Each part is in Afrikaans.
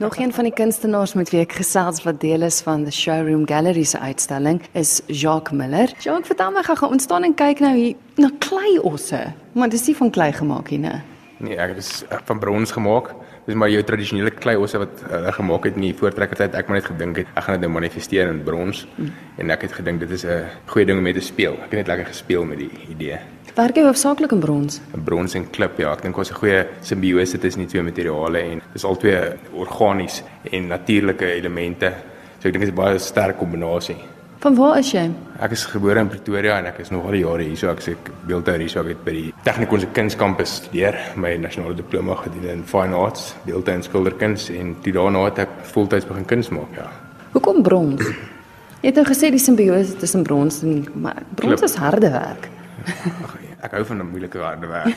Nog een van die kunstenaars met wie ek gesels wat deel is van the Showroom Gallery se uitstalling is Jacques Miller. Jacques, vertel my gou, ons staan en kyk nou hier na kleiosse. Maar dis nie van klei gemaak nie, né? Nee, ek is eh, van brons gemaak. Dis maar jou tradisionele kleiosse wat hulle uh, gemaak het in die voortrekkertyd. Ek maar net gedink het ek gaan dit nou manifesteer in brons mm. en ek het gedink dit is 'n goeie ding om mee te speel. Ek het net lekker gespeel met die idee. Werk jy hoofsaaklik in brons? In brons en klip, ja. Ek dink ons 'n goeie simbiose tussen die twee materiale en dis albei organies en natuurlike elemente. So ek dink dit is 'n baie sterk kombinasie. Van waar is jy? Ek is gebore in Pretoria en ek is nog al jare hier. So ek sê beeldhouer hier so ek het by die Technikon se kunskampus studeer, my nasionale diploma gedoen in fine arts, beeldhou en skilderkuns en toe daarna het ek voltyds begin kuns maak, ja. Hoekom brons? Jy het nou gesê die simbiose tussen brons en maar brons Klip. is harde werk. Ag, ek hou van 'n moeilike harde werk.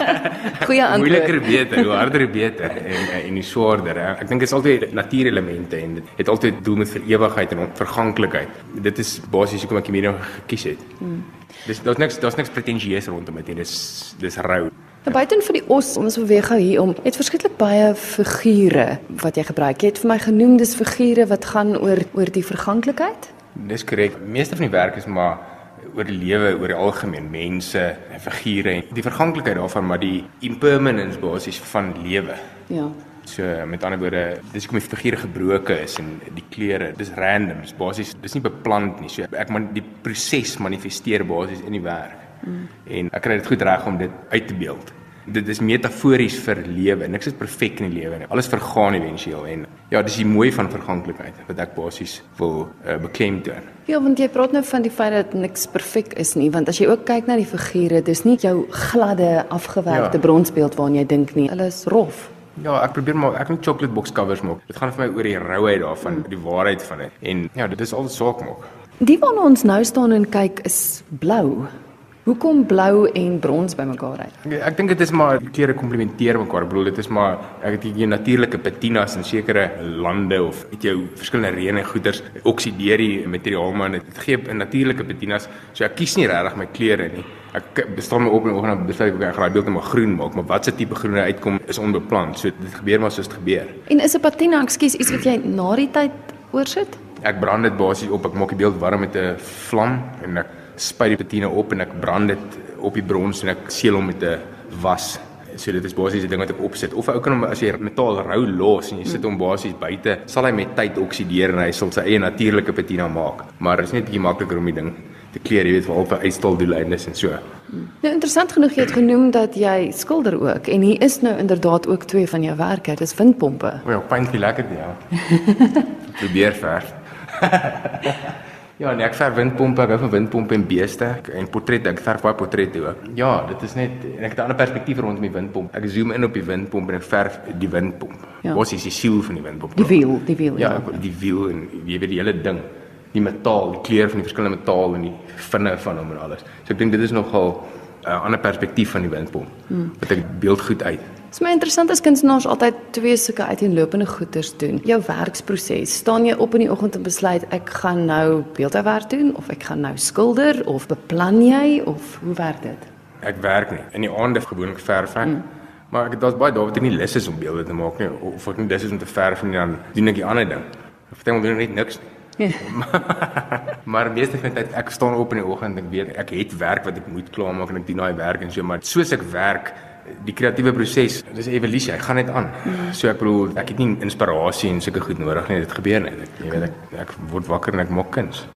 Goeie antwoord. Moeiliker beter, hoe harder beter en en die swaarder. Ek dink dit is altyd natuurelemente en dit het altyd doel met vir ewigheid en verganklikheid. Dit is basies hoekom ek hierdie gekies het. Hmm. Dis daar's niks daar's niks pretensieus rondom dit. Dis dis rou. Nou buiten vir die os, ons beweeg gou hier om. Het verskriklik baie figure wat jy gebruik. Jy het vir my genoem dis figure wat gaan oor oor die verganklikheid. Dis korrek. Meeste van die werk is maar oor die lewe oor die algemeen mense en figure en die verganklikheid daarvan maar die impermanence basies van lewe. Ja. So met ander woorde, dis kom die figure gebroke is en die kleure, dis random, dis basies dis nie beplant nie. So ek maar die proses manifesteer basies in die werk. Mm. En ek kry dit goed reg om dit uit te beeld dit is metafories vir lewe. Niks is perfek in die lewe nie. Alles vergaan éventueel en ja, dis die mooi van verganklikheid wat ek basies wil uh, beklemtoon. Ja, want jy praat nou van die feit dat niks perfek is nie, want as jy ook kyk na die figure, dis nie jou gladde afgewerkte ja. bronsbeeld waarna jy dink nie. Hulle is rof. Ja, ek probeer maar ek moet chocolate box covers maak. Dit gaan vir my oor die rouheid daarvan, mm. die waarheid van dit. En ja, dit is al saak maak. Die waarna ons nou staan en kyk is blou. Hoekom blou en brons bymekaar uit? Ek, ek dink dit is maar kleure komplementeer mekaar. Ek bedoel dit is maar ek het hier natuurlike patinas in sekere lande of het jou verskillende reën en goeters oksideer die materiaal maar dit gee 'n natuurlike patinas. So ek kies nie regtig my kleure nie. Ek bestaan my op en oggend en besluit ek gaan daai beeld net maar groen maak, maar watse tipe groen uitkom is onbeplan. So dit gebeur maar soos dit gebeur. En is 'n patina, ekskuus, iets wat jy na die tyd oorsit? Ek brand dit basies op. Ek maak die beeld warm met 'n vlam en ek spuit die patine op en ek brand dit op die brons en ek seël hom met 'n was. So dit is basies die ding wat ek opsit. Of ou kan hom as jy metaal rou los en jy sit hom basies buite, sal hy met tyd oksideer en hy sal sy eie natuurlike patina maak. Maar dit is net bietjie makliker om die ding te kleer, jy weet, vir al vir uitstal doeleindes en so. Nou interessant genoeg jy het genoem dat jy skilder ook en hier is nou inderdaad ook twee van jou werke, dis windpompe. O ja, pynlik lekker ja. Probeer verf. Ja, nee, ek verf windpompe, ek hou van windpompe en beeste en portrette. Ek verf baie portrette ook. Ja, dit is net en ek het 'n ander perspektief rondom die windpomp. Ek zoom in op die windpomp en ek verf die windpomp. Ja. Wat is die siel van die windpomp? Die wiel, die wiel. Ja, ja. die wiel en jy weet die hele ding. Die metaal, die kleur van die verskillende metaal en die vinne van hom en alles. So ek dink dit is nogal 'n uh, ander perspektief van die windpomp. Hmm. Wat ek beeld goed uit. Dit is my interessant as kunstenaars altyd twee sulke uiteenlopende goeders doen. Jou werksproses, staan jy op in die oggend en besluit ek gaan nou beeldhouwerk doen of ek gaan nou skilder of beplan jy of hoe werk dit? Ek werk nie. In die aande gewoonlik verf ek. Mm. Maar ek daar's baie daar wat ek nie lus is om beelde te maak nie of ek nie lus is om te verf nie dan doen ek die ander ding. Ek vertel hulle net niks nie. maar meeste van die tyd ek staan op in die oggend en ek weet ek het werk wat ek moet klaarmaak en ek doen daai werk en so maar soos ek werk die kreatiewe proses, dis 'n evolusie, hy gaan net aan. So ek bedoel, ek het nie inspirasie en sulke goed nodig nie, dit gebeur net. Ek jy weet ek ek word wakker en ek maak kuns.